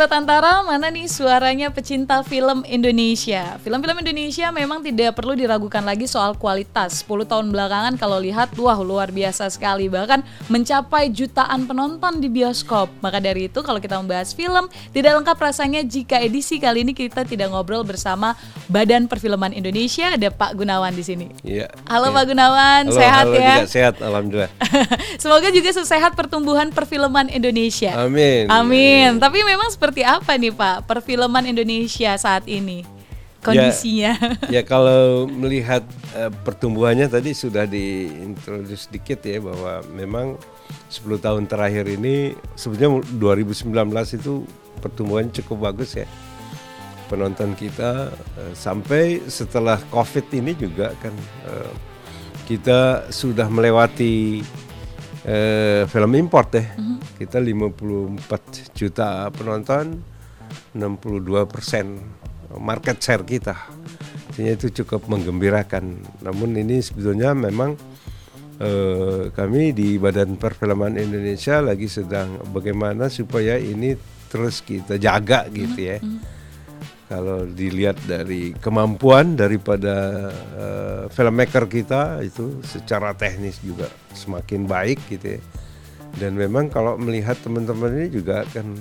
Sobat Antara, mana nih suaranya pecinta film Indonesia? Film-film Indonesia memang tidak perlu diragukan lagi soal kualitas. 10 tahun belakangan kalau lihat, wah luar biasa sekali. Bahkan mencapai jutaan penonton di bioskop. Maka dari itu kalau kita membahas film, tidak lengkap rasanya jika edisi kali ini kita tidak ngobrol bersama Badan Perfilman Indonesia. Ada Pak Gunawan di sini. Iya. Halo iya. Pak Gunawan, Halo, sehat halo ya? Juga, sehat, alhamdulillah. Semoga juga sehat pertumbuhan perfilman Indonesia. Amin. Amin. Tapi memang seperti apa nih Pak perfilman Indonesia saat ini? Kondisinya. Ya, ya kalau melihat uh, pertumbuhannya tadi sudah diintroduce sedikit ya bahwa memang 10 tahun terakhir ini sebenarnya 2019 itu pertumbuhan cukup bagus ya penonton kita uh, sampai setelah Covid ini juga kan uh, kita sudah melewati uh, film import ya. Mm -hmm. Kita 54 juta penonton, 62 persen market share kita. Artinya itu cukup menggembirakan. Namun ini sebetulnya memang uh, kami di Badan Perfilman Indonesia lagi sedang bagaimana supaya ini terus kita jaga gitu ya. Mm -hmm kalau dilihat dari kemampuan daripada uh, filmmaker kita itu secara teknis juga semakin baik gitu ya. Dan memang kalau melihat teman-teman ini juga kan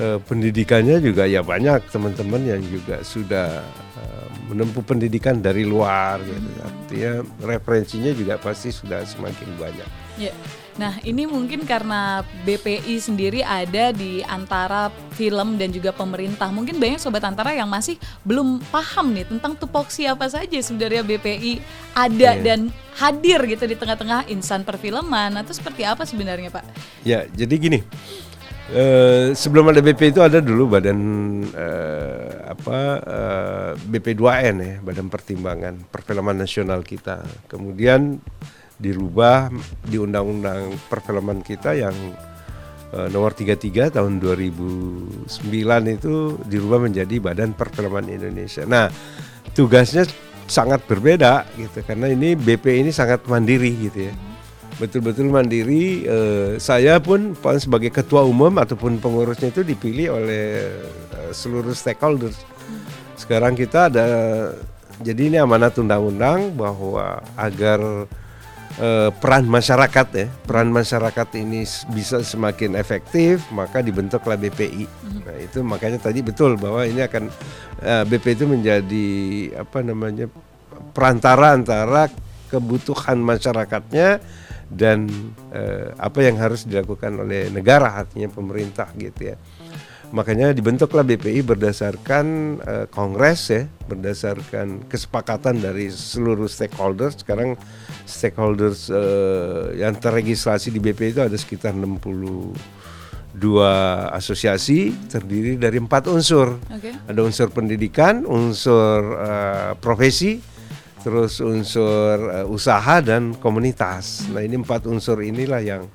uh, pendidikannya juga ya banyak teman-teman yang juga sudah uh, menempuh pendidikan dari luar gitu. Artinya referensinya juga pasti sudah semakin banyak. Yeah. Nah, ini mungkin karena BPI sendiri ada di antara film dan juga pemerintah. Mungkin banyak sobat antara yang masih belum paham nih tentang tupoksi apa saja sebenarnya BPI ada yeah. dan hadir gitu di tengah-tengah insan perfilman. Atau seperti apa sebenarnya, Pak? Ya, jadi gini. Uh, sebelum ada BP itu ada dulu badan uh, apa uh, BP2N ya, Badan Pertimbangan Perfilman Nasional kita. Kemudian dirubah di undang-undang perfilman kita yang uh, nomor 33 tahun 2009 itu dirubah menjadi Badan Perfilman Indonesia. Nah, tugasnya sangat berbeda gitu karena ini BP ini sangat mandiri gitu ya. Betul-betul mandiri. Uh, saya pun sebagai ketua umum ataupun pengurusnya itu dipilih oleh uh, seluruh stakeholders. Sekarang kita ada jadi ini amanat undang-undang bahwa agar uh, peran masyarakat ya. Peran masyarakat ini bisa semakin efektif maka dibentuklah BPI mm-hmm. nah itu makanya tadi betul bahwa ini akan eh, BPI itu menjadi apa namanya perantara antara kebutuhan masyarakatnya dan uh, apa yang harus dilakukan oleh negara artinya pemerintah gitu ya makanya dibentuklah BPI berdasarkan uh, kongres ya berdasarkan kesepakatan dari seluruh stakeholders sekarang stakeholders uh, yang terregistrasi di BP itu ada sekitar 62 asosiasi terdiri dari empat unsur. Okay. Ada unsur pendidikan, unsur uh, profesi, terus unsur uh, usaha dan komunitas. Nah ini empat unsur inilah yang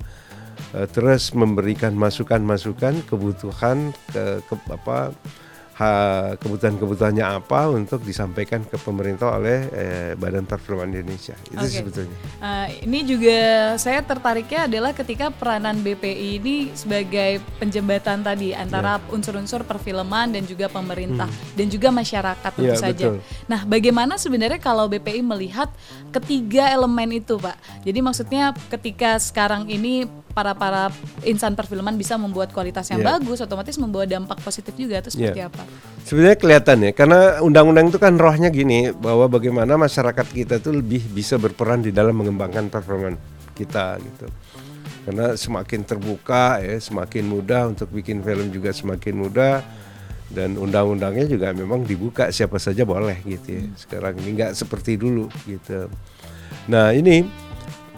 terus memberikan masukan-masukan kebutuhan ke, ke apa kebutuhan-kebutuhannya apa untuk disampaikan ke pemerintah oleh eh, Badan Perfilman Indonesia. Itu okay. sebetulnya. Uh, ini juga saya tertariknya adalah ketika peranan BPI ini sebagai penjembatan tadi antara yeah. unsur-unsur perfilman dan juga pemerintah hmm. dan juga masyarakat tentu yeah, saja. Betul. Nah, bagaimana sebenarnya kalau BPI melihat ketiga elemen itu, Pak? Jadi maksudnya ketika sekarang ini para para insan perfilman bisa membuat kualitas yang yeah. bagus, otomatis membawa dampak positif juga. Itu seperti yeah. apa? Sebenarnya kelihatan ya, karena undang-undang itu kan rohnya gini bahwa bagaimana masyarakat kita itu lebih bisa berperan di dalam mengembangkan perfilman kita gitu. Karena semakin terbuka ya, semakin mudah untuk bikin film juga semakin mudah dan undang-undangnya juga memang dibuka siapa saja boleh gitu ya. Sekarang ini nggak seperti dulu gitu. Nah ini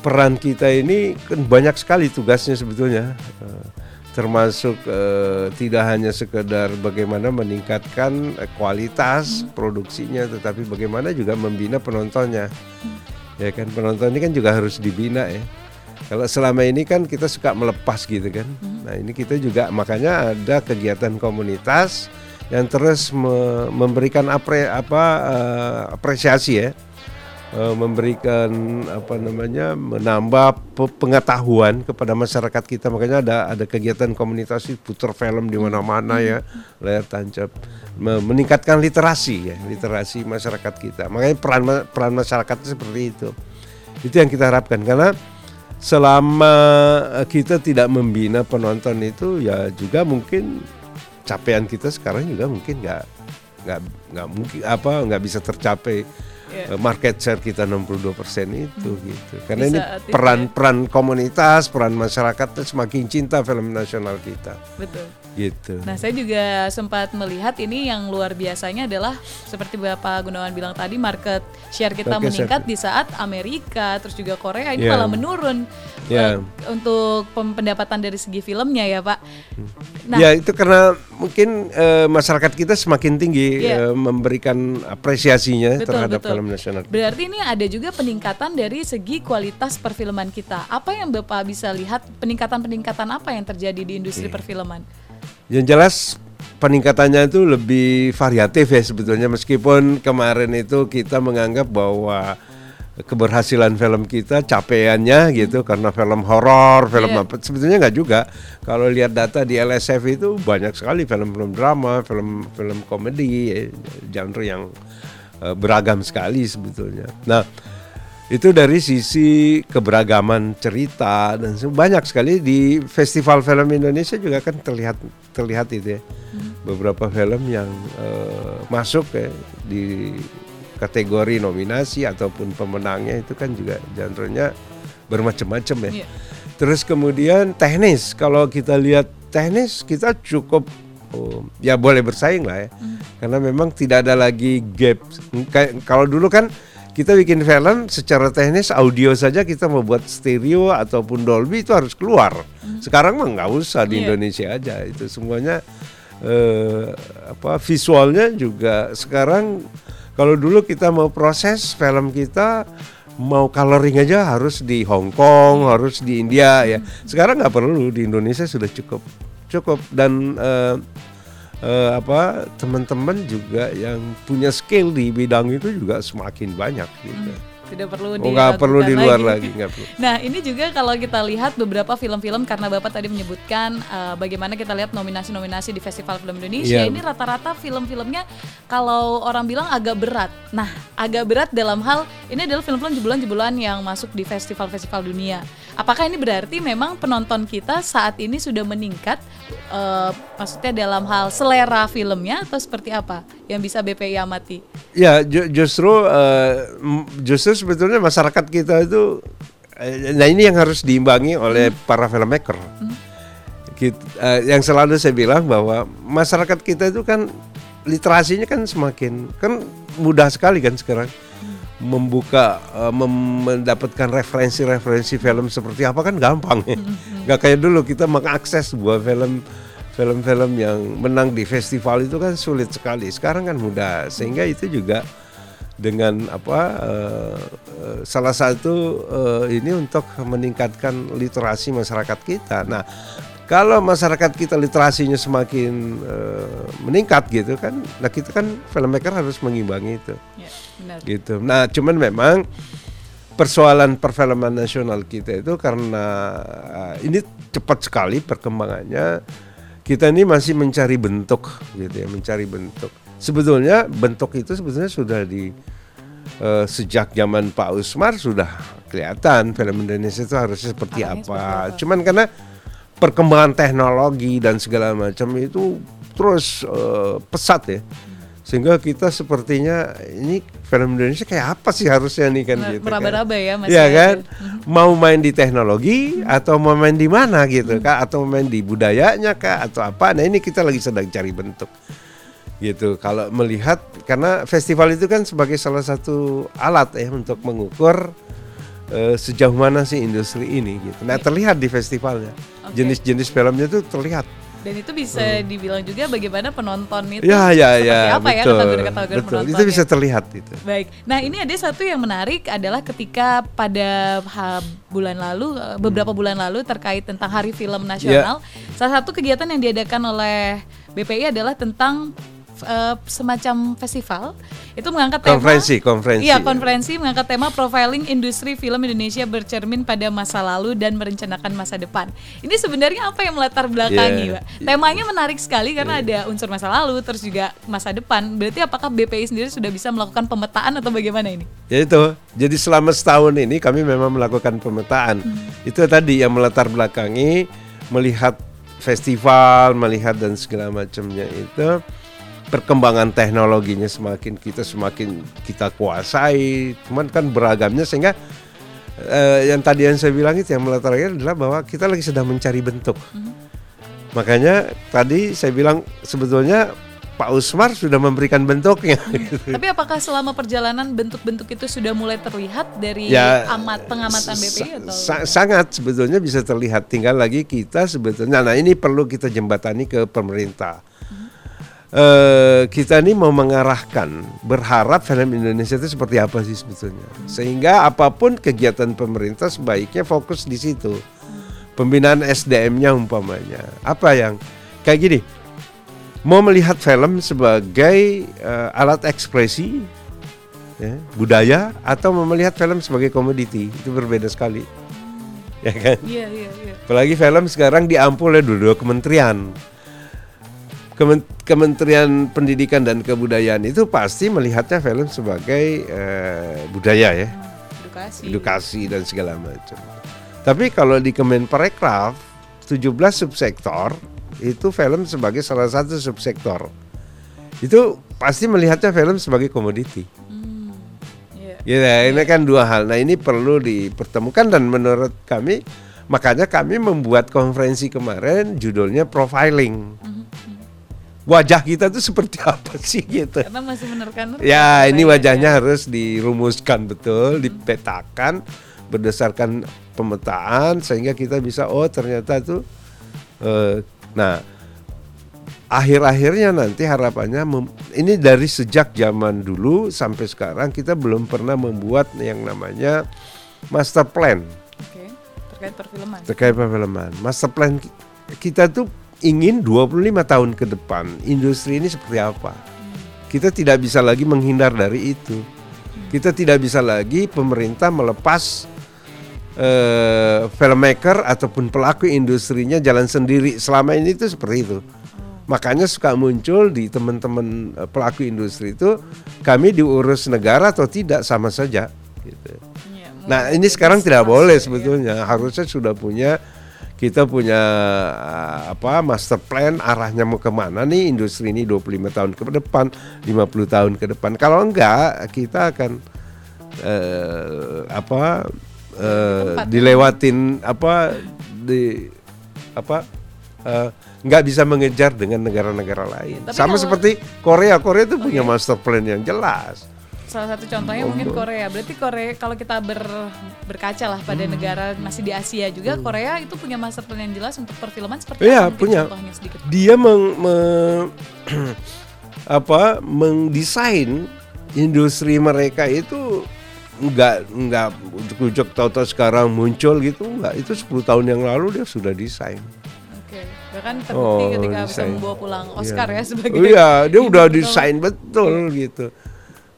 peran kita ini kan banyak sekali tugasnya sebetulnya uh, termasuk uh, tidak hanya sekedar bagaimana meningkatkan uh, kualitas hmm. produksinya tetapi bagaimana juga membina penontonnya hmm. ya kan penonton ini kan juga harus dibina ya kalau selama ini kan kita suka melepas gitu kan hmm. nah ini kita juga makanya ada kegiatan komunitas yang terus me memberikan apre apa uh, apresiasi ya uh, memberikan apa namanya menambah pengetahuan kepada masyarakat kita. Makanya ada ada kegiatan komunitas putar film di mana-mana ya layar tancap. Meningkatkan literasi ya literasi masyarakat kita. Makanya peran peran masyarakat seperti itu. Itu yang kita harapkan. Karena selama kita tidak membina penonton itu ya juga mungkin capaian kita sekarang juga mungkin nggak nggak nggak mungkin apa nggak bisa tercapai yeah. market share kita 62% itu hmm. gitu. Karena Bisa, ini peran-peran komunitas, peran masyarakat semakin cinta film nasional kita. Betul. Gitu. Nah, saya juga sempat melihat ini yang luar biasanya adalah seperti Bapak Gunawan bilang tadi market share kita market meningkat share. di saat Amerika terus juga Korea ini yeah. malah menurun yeah. uh, untuk pendapatan dari segi filmnya ya, Pak. Nah, ya itu karena mungkin uh, masyarakat kita semakin tinggi yeah. uh, memberikan apresiasinya betul, terhadap betul. film nasional. Berarti ini ada juga peningkatan dari segi kualitas perfilman kita. Apa yang Bapak bisa lihat peningkatan-peningkatan apa yang terjadi di industri yeah. perfilman? Yang jelas peningkatannya itu lebih variatif ya sebetulnya meskipun kemarin itu kita menganggap bahwa keberhasilan film kita capaiannya gitu karena film horor, film yeah. apa sebetulnya nggak juga. Kalau lihat data di LSF itu banyak sekali film-film drama, film-film komedi, ya, genre yang uh, beragam sekali sebetulnya. Nah, itu dari sisi keberagaman cerita dan banyak sekali di festival film Indonesia juga kan terlihat terlihat itu ya hmm. beberapa film yang uh, masuk ya di kategori nominasi ataupun pemenangnya itu kan juga genrenya bermacam-macam ya. Yeah. Terus kemudian teknis kalau kita lihat teknis kita cukup oh, ya boleh bersaing lah ya. Hmm. Karena memang tidak ada lagi gap. Kalau dulu kan kita bikin film secara teknis audio saja kita mau buat stereo ataupun Dolby itu harus keluar. Hmm. Sekarang mah nggak usah di yeah. Indonesia aja itu semuanya eh, apa visualnya juga sekarang kalau dulu kita mau proses film kita mau coloring aja harus di Hong Kong, harus di India ya. Sekarang nggak perlu di Indonesia sudah cukup cukup dan eh, uh, apa teman-teman juga yang punya skill di bidang itu juga semakin banyak gitu. Hmm tidak perlu oh, nggak perlu di luar lagi, lagi perlu. Nah ini juga kalau kita lihat beberapa film-film karena bapak tadi menyebutkan uh, bagaimana kita lihat nominasi-nominasi di Festival Film Indonesia yeah. ini rata-rata film-filmnya kalau orang bilang agak berat. Nah agak berat dalam hal ini adalah film-film jebolan-jebolan yang masuk di festival-festival dunia. Apakah ini berarti memang penonton kita saat ini sudah meningkat? Uh, maksudnya dalam hal selera filmnya atau seperti apa yang bisa BPI amati? Ya ju justru uh, justru sebetulnya masyarakat kita itu uh, nah ini yang harus diimbangi oleh hmm. para filmmaker. Hmm. Kita, uh, yang selalu saya bilang bahwa masyarakat kita itu kan literasinya kan semakin kan mudah sekali kan sekarang membuka uh, mendapatkan referensi-referensi film seperti apa kan gampang ya. Mm-hmm. Gak kayak dulu kita mengakses sebuah film film-film yang menang di festival itu kan sulit sekali. Sekarang kan mudah sehingga itu juga dengan apa uh, uh, salah satu uh, ini untuk meningkatkan literasi masyarakat kita. Nah, kalau masyarakat kita literasinya semakin uh, meningkat gitu kan, nah kita kan filmmaker harus mengimbangi itu. Ya, benar. Gitu. Nah, cuman memang persoalan perfilman nasional kita itu karena uh, ini cepat sekali perkembangannya. Kita ini masih mencari bentuk gitu ya, mencari bentuk. Sebetulnya bentuk itu sebetulnya sudah di uh, sejak zaman Pak Usmar sudah kelihatan film Indonesia itu harusnya seperti apa. seperti apa. Cuman karena perkembangan teknologi dan segala macam itu terus uh, pesat ya. Sehingga kita sepertinya ini film Indonesia kayak apa sih harusnya nih kan gitu meraba-raba kan. ya mas ya kan? Mau main di teknologi atau mau main di mana gitu hmm. kak? Atau main di budayanya kak? Atau apa? Nah ini kita lagi sedang cari bentuk gitu. Kalau melihat karena festival itu kan sebagai salah satu alat ya untuk mengukur uh, sejauh mana sih industri ini gitu. Nah terlihat di festivalnya jenis-jenis okay. filmnya itu terlihat. Dan itu bisa hmm. dibilang juga bagaimana penonton itu ya, ya, ya, apa ya, betul, ya kategori-kategori penonton. Itu bisa terlihat itu. Baik. Nah ini ada satu yang menarik adalah ketika pada bulan lalu eh, beberapa hmm. bulan lalu terkait tentang Hari Film Nasional, yeah. salah satu kegiatan yang diadakan oleh BPI adalah tentang uh, semacam festival itu mengangkat konferensi, tema konferensi. Iya, konferensi mengangkat tema profiling industri film Indonesia bercermin pada masa lalu dan merencanakan masa depan. Ini sebenarnya apa yang melatar belakangi, yeah. Pak? Temanya menarik sekali karena yeah. ada unsur masa lalu terus juga masa depan. Berarti apakah BPI sendiri sudah bisa melakukan pemetaan atau bagaimana ini? Ya itu. Jadi selama setahun ini kami memang melakukan pemetaan. Hmm. Itu tadi yang melatar belakangi melihat festival, melihat dan segala macamnya itu perkembangan teknologinya semakin kita semakin kita kuasai, cuman kan beragamnya sehingga eh, yang tadi yang saya bilang itu yang melatarnya adalah bahwa kita lagi sedang mencari bentuk. Mm -hmm. Makanya tadi saya bilang sebetulnya Pak Usmar sudah memberikan bentuknya. Hmm. Tapi apakah selama perjalanan bentuk-bentuk itu sudah mulai terlihat dari ya, amat pengamatan BPI atau? Sa sangat sebetulnya bisa terlihat. Tinggal lagi kita sebetulnya. Nah ini perlu kita jembatani ke pemerintah uh, kita ini mau mengarahkan berharap film Indonesia itu seperti apa sih sebetulnya? Sehingga apa pun kegiatan pemerintah sebaiknya fokus di situ. Pembinaan SDM-nya umpamanya. Apa yang kayak gini mau melihat film sebagai uh, alat ekspresi ya, budaya atau mau melihat film sebagai komoditi itu berbeda sekali. Ya kan? Iya iya iya. Apalagi film sekarang diampul oleh dua-dua kementerian Kementerian Pendidikan dan Kebudayaan itu pasti melihatnya film sebagai uh, budaya ya, edukasi. edukasi dan segala macam. Tapi kalau di Kemenparekraf 17 subsektor itu film sebagai salah satu subsektor. Itu pasti melihatnya film sebagai komoditi. Hmm, yeah. Ya, ini kan dua hal. Nah, ini perlu dipertemukan dan menurut kami makanya kami membuat konferensi kemarin judulnya profiling. Hmm wajah kita tuh seperti apa sih gitu. Karena masih menerkan. Ya, ini wajahnya ya. harus dirumuskan betul, dipetakan berdasarkan pemetaan sehingga kita bisa oh ternyata tuh uh, nah akhir-akhirnya nanti harapannya ini dari sejak zaman dulu sampai sekarang kita belum pernah membuat yang namanya master plan. Oke, terkait perfilman. Terkait perfilman. Master plan kita tuh ingin 25 tahun ke depan industri ini seperti apa. Kita tidak bisa lagi menghindar dari itu. Kita tidak bisa lagi pemerintah melepas uh, filmmaker ataupun pelaku industrinya jalan sendiri. Selama ini itu seperti itu. Makanya suka muncul di teman-teman eh, pelaku industri itu kami diurus negara atau tidak sama saja. Gitu. Ya, nah ini sekarang tidak boleh ya. sebetulnya. Ya. Harusnya sudah punya kita punya uh, apa master plan arahnya mau ke mana nih industri ini 25 tahun ke depan 50 tahun ke depan. Kalau enggak kita akan uh, apa uh, dilewatin apa di apa uh, nggak bisa mengejar dengan negara-negara lain. Tapi sama seperti Korea. Korea itu punya master plan yang jelas salah satu contohnya mungkin Korea. Berarti Korea kalau kita ber, berkaca lah pada hmm. negara masih di Asia juga, hmm. Korea itu punya master plan yang jelas untuk perfilman seperti iya, apa? punya. Dia meng, me, apa mendesain industri mereka itu enggak enggak ujuk-ujuk tahu-tahu sekarang muncul gitu enggak itu 10 tahun yang lalu dia sudah desain. Oke, bahkan terbukti oh, ketika desain. bisa membawa pulang Oscar yeah. ya sebagai oh, Iya, dia udah desain betul gitu.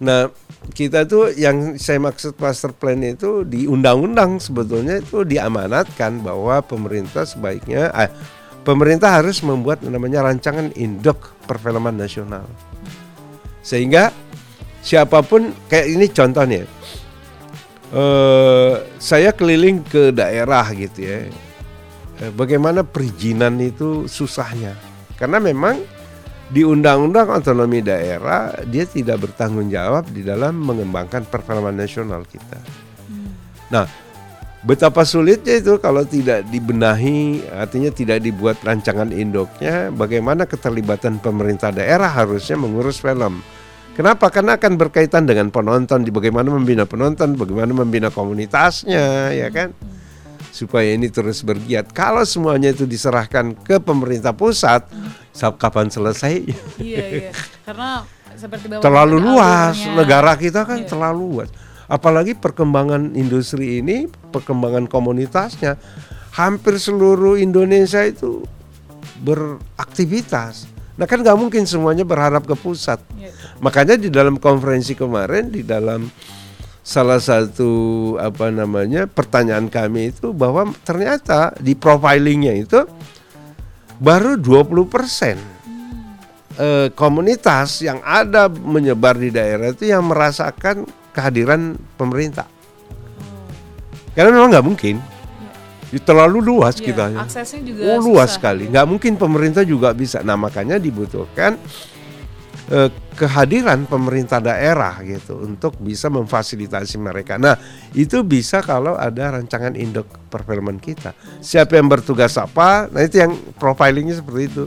Nah, kita tuh yang saya maksud master plan itu di undang-undang sebetulnya itu diamanatkan bahwa pemerintah sebaiknya eh, pemerintah harus membuat namanya rancangan induk perfilman nasional. Sehingga siapa pun kayak ini contohnya. Uh, saya keliling ke daerah gitu ya. Eh, bagaimana perizinan itu susahnya. Karena memang di Undang-Undang Otonomi Daerah dia tidak bertanggung jawab di dalam mengembangkan perfilman nasional kita. Hmm. Nah, betapa sulitnya itu kalau tidak dibenahi, artinya tidak dibuat rancangan induknya, bagaimana keterlibatan pemerintah daerah harusnya mengurus film. Kenapa? Karena akan berkaitan dengan penonton, di bagaimana membina penonton, bagaimana membina komunitasnya, ya kan? Hmm supaya ini terus bergiat. Kalau semuanya itu diserahkan ke pemerintah pusat, kapan selesai? Iya, iya. Karena seperti bahwa terlalu luas negara kita kan iya. terlalu luas. Apalagi perkembangan industri ini, perkembangan komunitasnya, hampir seluruh Indonesia itu beraktivitas Nah kan nggak mungkin semuanya berharap ke pusat. Ya. Makanya di dalam konferensi kemarin di dalam salah satu apa namanya pertanyaan kami itu bahwa ternyata di profilingnya itu baru 20 persen eh, komunitas yang ada menyebar di daerah itu yang merasakan kehadiran pemerintah. Karena memang nggak mungkin. Terlalu luas ya, kita. aksesnya juga oh, luas sekali. Nggak mungkin pemerintah juga bisa. Nah makanya dibutuhkan eh, kehadiran pemerintah daerah gitu untuk bisa memfasilitasi mereka. Nah itu bisa kalau ada rancangan induk perfilman kita. Siapa yang bertugas apa nah itu yang profilingnya seperti itu.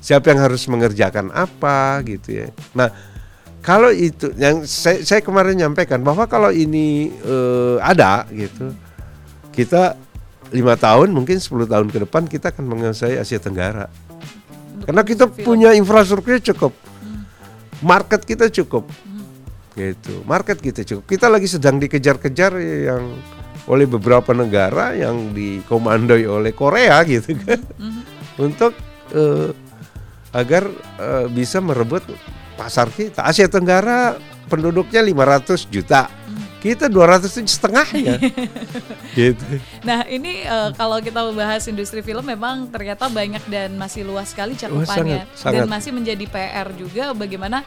Siapa yang harus mengerjakan apa gitu ya. Nah kalau itu yang saya, saya kemarin nyampaikan bahwa kalau ini uh, ada gitu kita lima tahun mungkin 10 tahun ke depan kita akan menguasai Asia Tenggara. Karena kita punya infrastruktur cukup. Market kita cukup. Hmm. gitu. Market kita cukup. Kita lagi sedang dikejar-kejar yang oleh beberapa negara yang dikomandoi oleh Korea gitu kan. Hmm. untuk uh, agar uh, bisa merebut pasar kita. Asia Tenggara penduduknya 500 juta kita 200 setengahnya gitu nah ini uh, kalau kita membahas industri film memang ternyata banyak dan masih luas sekali cakupannya oh, dan masih menjadi PR juga bagaimana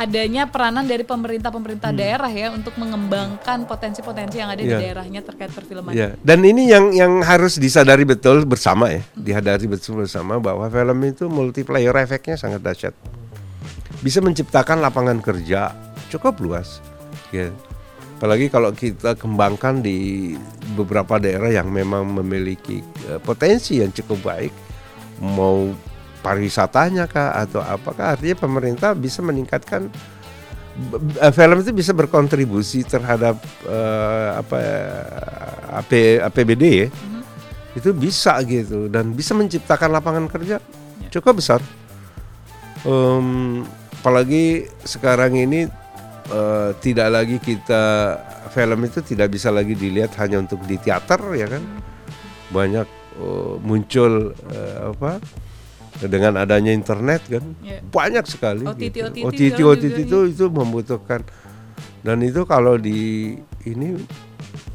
adanya peranan dari pemerintah-pemerintah hmm. daerah ya untuk mengembangkan potensi-potensi yang ada yeah. di ya. daerahnya terkait perfilman. Yeah. Dan ini yang yang harus disadari betul bersama ya, hmm. dihadari betul bersama bahwa film itu multiplayer efeknya sangat dahsyat. Bisa menciptakan lapangan kerja cukup luas. Ya apalagi kalau kita kembangkan di beberapa daerah yang memang memiliki uh, potensi yang cukup baik mau pariwisatanya kah atau apakah artinya pemerintah bisa meningkatkan uh, film itu bisa berkontribusi terhadap uh, apa AP, APBD ya mm-hmm. itu bisa gitu dan bisa menciptakan lapangan kerja ya. cukup besar um, apalagi sekarang ini uh, tidak lagi kita film itu tidak bisa lagi dilihat hanya untuk di teater ya kan banyak uh, muncul uh, apa dengan adanya internet kan yeah. banyak sekali OTT gitu. OTT, OTT, OTT itu itu membutuhkan dan itu kalau di ini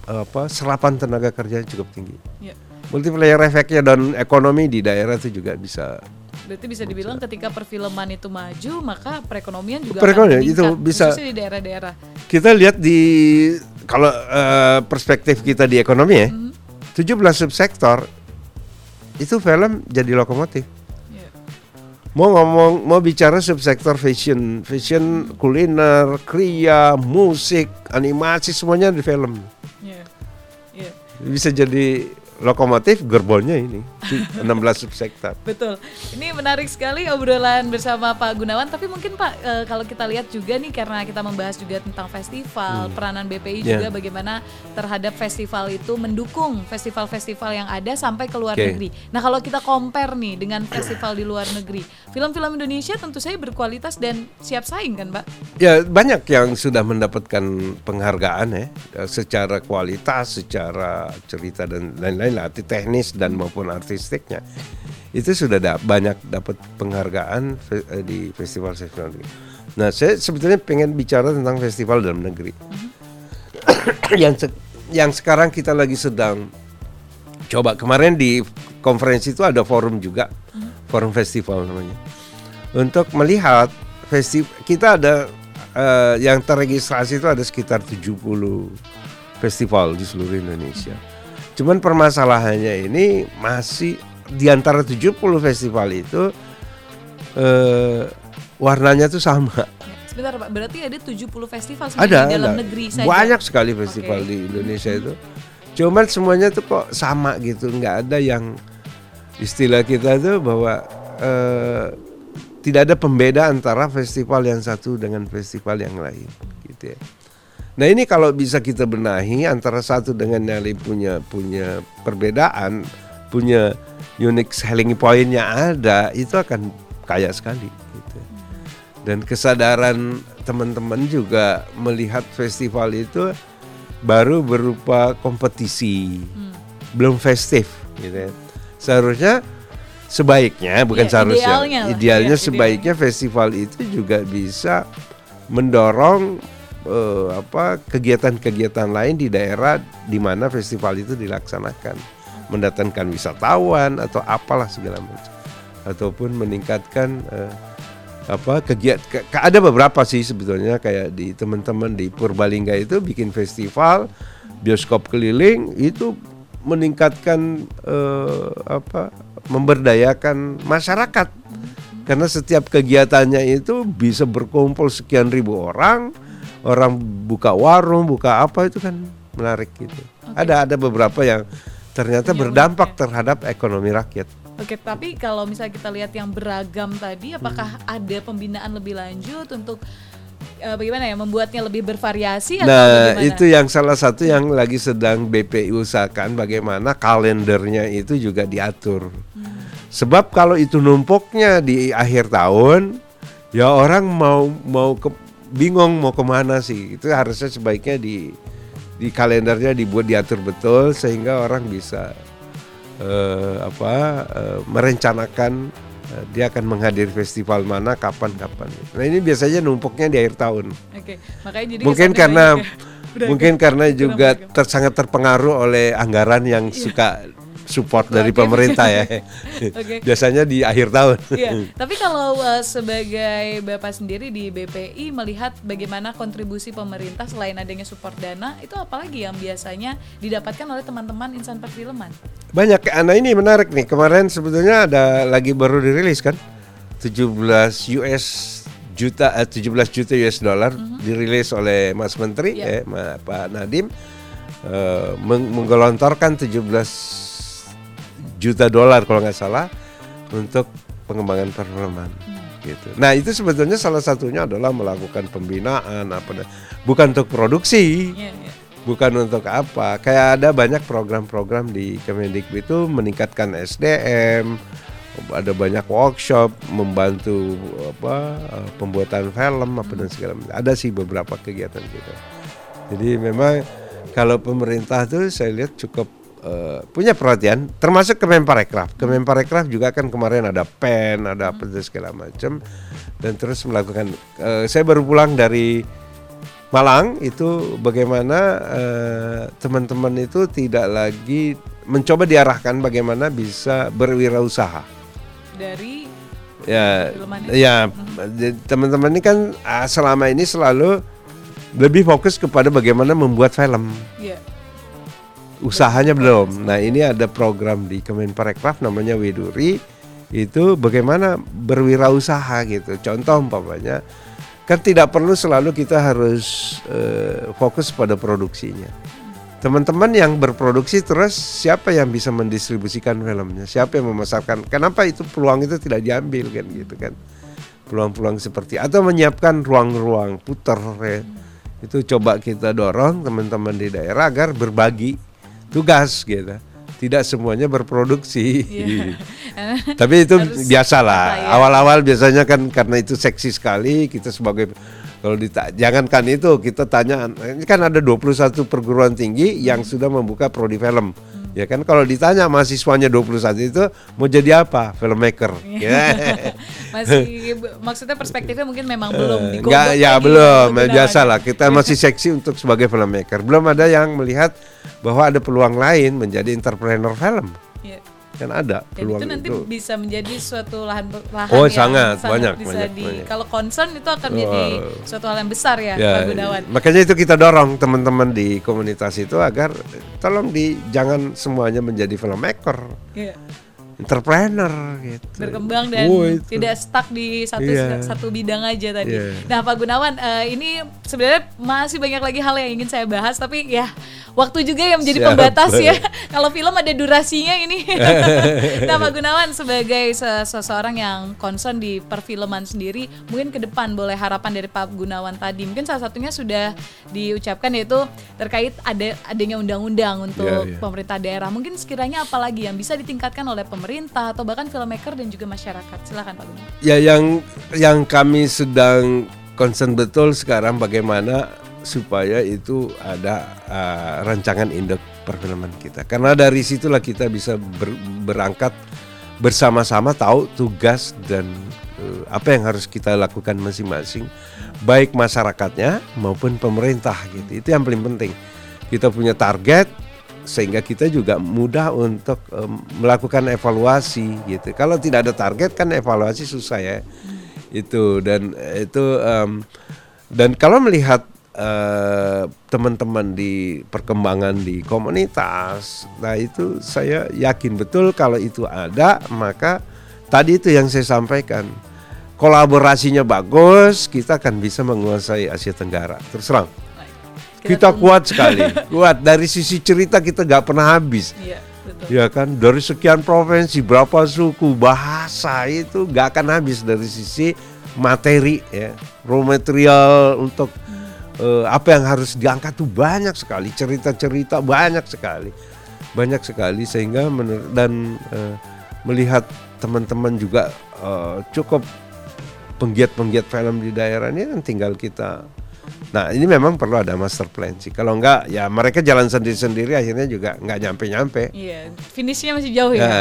apa serapan tenaga kerja cukup tinggi yeah. multiplier efeknya dan ekonomi di daerah itu juga bisa Berarti bisa dibilang ketika perfilman itu maju, maka perekonomian juga perekonomian akan meningkat, itu bisa di daerah-daerah. Kita lihat di kalau uh, perspektif kita di ekonomi ya, mm -hmm. 17 subsektor itu film jadi lokomotif. Yeah. Mau ngomong, mau bicara subsektor fashion, fashion, kuliner, kriya, musik, animasi semuanya di film. Yeah. Yeah. Bisa jadi lokomotif gerbongnya ini 16 subsektor. Betul. Ini menarik sekali obrolan bersama Pak Gunawan. Tapi mungkin Pak e, kalau kita lihat juga nih karena kita membahas juga tentang festival, hmm. peranan BPI yeah. juga bagaimana terhadap festival itu mendukung festival-festival yang ada sampai ke luar okay. negeri. Nah kalau kita compare nih dengan festival di luar negeri, film-film Indonesia tentu saja berkualitas dan siap saing kan Pak? Ya banyak yang sudah mendapatkan penghargaan ya secara kualitas, secara cerita dan lain-lain lain arti teknis dan maupun artistiknya itu sudah da banyak dapat penghargaan fe eh, di festival festival negeri. Nah, saya sebetulnya pengen bicara tentang festival dalam negeri. yang se yang sekarang kita lagi sedang coba kemarin di konferensi itu ada forum juga, forum festival namanya. Untuk melihat festival kita ada uh, yang terregistrasi itu ada sekitar 70 festival di seluruh Indonesia. Cuman permasalahannya ini masih di antara 70 festival itu eh, warnanya tuh sama. Sebentar Pak, berarti ada 70 festival ada, di dalam ada. negeri saja. Banyak sekali festival okay. di Indonesia itu. Cuman semuanya tuh kok sama gitu, nggak ada yang istilah kita tuh bahwa eh, tidak ada pembeda antara festival yang satu dengan festival yang lain gitu ya. Nah ini kalau bisa kita benahi antara satu dengan yang lain punya punya perbedaan, punya unique selling pointnya ada, itu akan kaya sekali. Gitu. Dan kesadaran teman-teman juga melihat festival itu baru berupa kompetisi, hmm. belum festif. Gitu ya. Seharusnya sebaiknya bukan ya, seharusnya idealnya, idealnya ya, sebaiknya idealnya. festival itu juga bisa mendorong uh, apa kegiatan-kegiatan lain di daerah di mana festival itu dilaksanakan. Mendatangkan wisatawan atau apalah segala macam. Ataupun meningkatkan uh, apa kegiatan ke, ada beberapa sih sebetulnya kayak di teman-teman di Purbalingga itu bikin festival bioskop keliling itu meningkatkan uh, apa memberdayakan masyarakat. Karena setiap kegiatannya itu bisa berkumpul sekian ribu orang orang buka warung buka apa itu kan menarik gitu okay. ada ada beberapa yang ternyata ya, berdampak ya. terhadap ekonomi rakyat Oke, tapi kalau misalnya kita lihat yang beragam tadi, apakah hmm. ada pembinaan lebih lanjut untuk uh, bagaimana ya membuatnya lebih bervariasi? Atau nah, bagaimana? itu yang salah satu yang lagi sedang BPI usahakan bagaimana kalendernya itu juga diatur. Hmm. Sebab kalau itu numpuknya di akhir tahun, ya orang mau mau ke, bingung mau ke mana sih? Itu harusnya sebaiknya di di kalendernya dibuat diatur betul sehingga orang bisa uh, apa uh, merencanakan uh, dia akan menghadiri festival mana kapan kapan. Nah ini biasanya numpuknya di akhir tahun. Oke, makanya jadi mungkin karena mungkin karena juga ter, sangat terpengaruh oleh anggaran yang yeah. suka support dari pemerintah ya. okay. Biasanya di akhir tahun. Iya. Tapi kalau uh, sebagai Bapak sendiri di BPI melihat bagaimana kontribusi pemerintah selain adanya support dana, itu apalagi yang biasanya didapatkan oleh teman-teman insan perfilman? Banyak. Nah ini menarik nih. Kemarin sebetulnya ada lagi baru dirilis kan. 17 US juta eh, 17 juta US dollar mm -hmm. dirilis oleh Mas Menteri yeah. eh, Pak Nadim uh, menggelontorkan 17 juta dolar kalau nggak salah untuk pengembangan perfilman hmm. gitu. Nah itu sebetulnya salah satunya adalah melakukan pembinaan apa bukan untuk produksi, yeah, yeah. bukan untuk apa. Kayak ada banyak program-program di Kemendikbud itu meningkatkan SDM, ada banyak workshop membantu apa pembuatan film apa dan segala macam. Ada sih beberapa kegiatan gitu. Jadi memang kalau pemerintah tuh saya lihat cukup uh, punya perhatian termasuk Kemenparekraf. Kemenparekraf juga kan kemarin ada pen, ada apa segala macam dan terus melakukan uh, saya baru pulang dari Malang itu bagaimana uh, teman-teman itu tidak lagi mencoba diarahkan bagaimana bisa berwirausaha. Dari ya ya hmm. teman-teman ini kan selama ini selalu lebih fokus kepada bagaimana membuat film. Yeah usahanya belum. Nah ini ada program di Kemenparekraf namanya Widuri itu bagaimana berwirausaha gitu. Contoh umpamanya kan tidak perlu selalu kita harus uh, fokus pada produksinya. Teman-teman yang berproduksi terus siapa yang bisa mendistribusikan filmnya? Siapa yang memasarkan? Kenapa itu peluang itu tidak diambil kan gitu kan? Peluang-peluang seperti atau menyiapkan ruang-ruang putar ya. Itu coba kita dorong teman-teman di daerah agar berbagi tugas gitu tidak semuanya berproduksi. Yeah. Tapi itu biasalah. Ya. Awal-awal biasanya kan karena itu seksi sekali kita sebagai kalau dita jangankan itu kita tanya kan ada 21 perguruan tinggi yang sudah membuka prodi film. Hmm. Ya kan kalau ditanya mahasiswanya 21 itu mau jadi apa? Filmmaker. Yeah. masih maksudnya perspektifnya mungkin memang belum Enggak, ya belum. Biasalah kita masih seksi untuk sebagai filmmaker. Belum ada yang melihat bahwa ada peluang lain menjadi entrepreneur film. Yeah. Kan ada peluang Dan itu nanti itu. bisa menjadi suatu lahan lahan oh, yang sangat, sangat banyak bisa banyak, di banyak. kalau concern itu akan menjadi oh. suatu hal yang besar ya, ya Pak Gunawan. Makanya itu kita dorong teman-teman di komunitas itu agar tolong di jangan semuanya menjadi filmmaker. Yeah entrepreneur gitu. Berkembang dan oh, tidak stuck di satu yeah. satu bidang aja tadi. Yeah. Nah, Pak Gunawan, uh, ini sebenarnya masih banyak lagi hal yang ingin saya bahas tapi ya waktu juga yang menjadi Siap. pembatas ya. Kalau film ada durasinya ini. nah, Pak Gunawan sebagai seseorang yang concern di perfilman sendiri, mungkin ke depan boleh harapan dari Pak Gunawan tadi. Mungkin salah satunya sudah diucapkan yaitu terkait ada adanya undang-undang untuk yeah, yeah. pemerintah daerah. Mungkin sekiranya apalagi yang bisa ditingkatkan oleh pemerintah atau bahkan filmmaker dan juga masyarakat. Silakan Pak Gunawan. Ya yang yang kami sedang concern betul sekarang bagaimana supaya itu ada uh, rancangan induk perfilman kita. Karena dari situlah kita bisa ber, berangkat bersama-sama tahu tugas dan uh, apa yang harus kita lakukan masing-masing, baik masyarakatnya maupun pemerintah gitu. Itu yang paling penting. Kita punya target sehingga kita juga mudah untuk um, melakukan evaluasi gitu. Kalau tidak ada target kan evaluasi susah ya. Itu dan itu um, dan kalau melihat uh, teman-teman di perkembangan di komunitas, nah itu saya yakin betul kalau itu ada maka tadi itu yang saya sampaikan kolaborasinya bagus, kita akan bisa menguasai Asia Tenggara. Terus kita kuat sekali, kuat dari sisi cerita kita nggak pernah habis. Iya, betul. Ya kan, dari sekian provinsi, berapa suku, bahasa itu nggak akan habis dari sisi materi ya, raw material untuk hmm. uh, apa yang harus diangkat tuh banyak sekali, cerita-cerita banyak sekali, banyak sekali sehingga dan uh, melihat teman-teman juga uh, cukup penggiat-penggiat film di daerah ini kan tinggal kita Nah ini memang perlu ada master plan sih. Kalau enggak ya mereka jalan sendiri-sendiri akhirnya juga nggak nyampe-nyampe. Iya, finishnya masih jauh ya. Nah,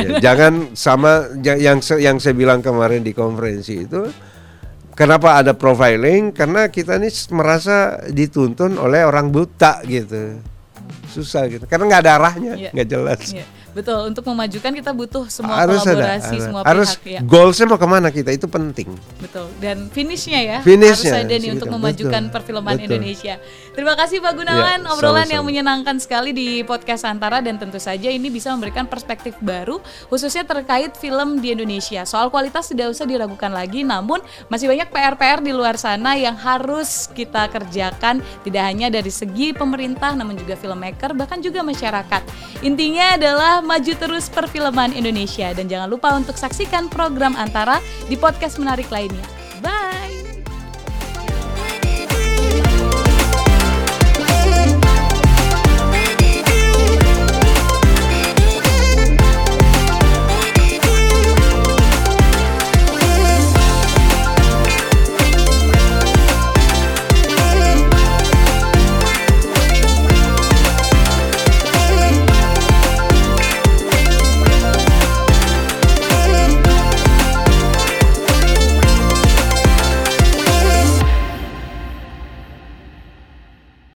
ya jangan sama yang yang saya bilang kemarin di konferensi itu. Kenapa ada profiling? Karena kita ini merasa dituntun oleh orang buta gitu, susah gitu. Karena nggak ada arahnya, iya. nggak jelas. Iya. Betul, untuk memajukan kita butuh semua harus kolaborasi ada, semua harus pihak ya. Goalsnya mau ke mana kita itu penting. Betul, dan finishnya ya finishnya, harus ada nih untuk memajukan betul, perfilman betul. Indonesia. Terima kasih Pak Gunawan, ya, obrolan sama-sama. yang menyenangkan sekali di podcast Antara dan tentu saja ini bisa memberikan perspektif baru khususnya terkait film di Indonesia. Soal kualitas tidak usah diragukan lagi, namun masih banyak PR-PR di luar sana yang harus kita kerjakan tidak hanya dari segi pemerintah namun juga filmmaker bahkan juga masyarakat. Intinya adalah maju terus perfilman Indonesia dan jangan lupa untuk saksikan program Antara di podcast menarik lainnya.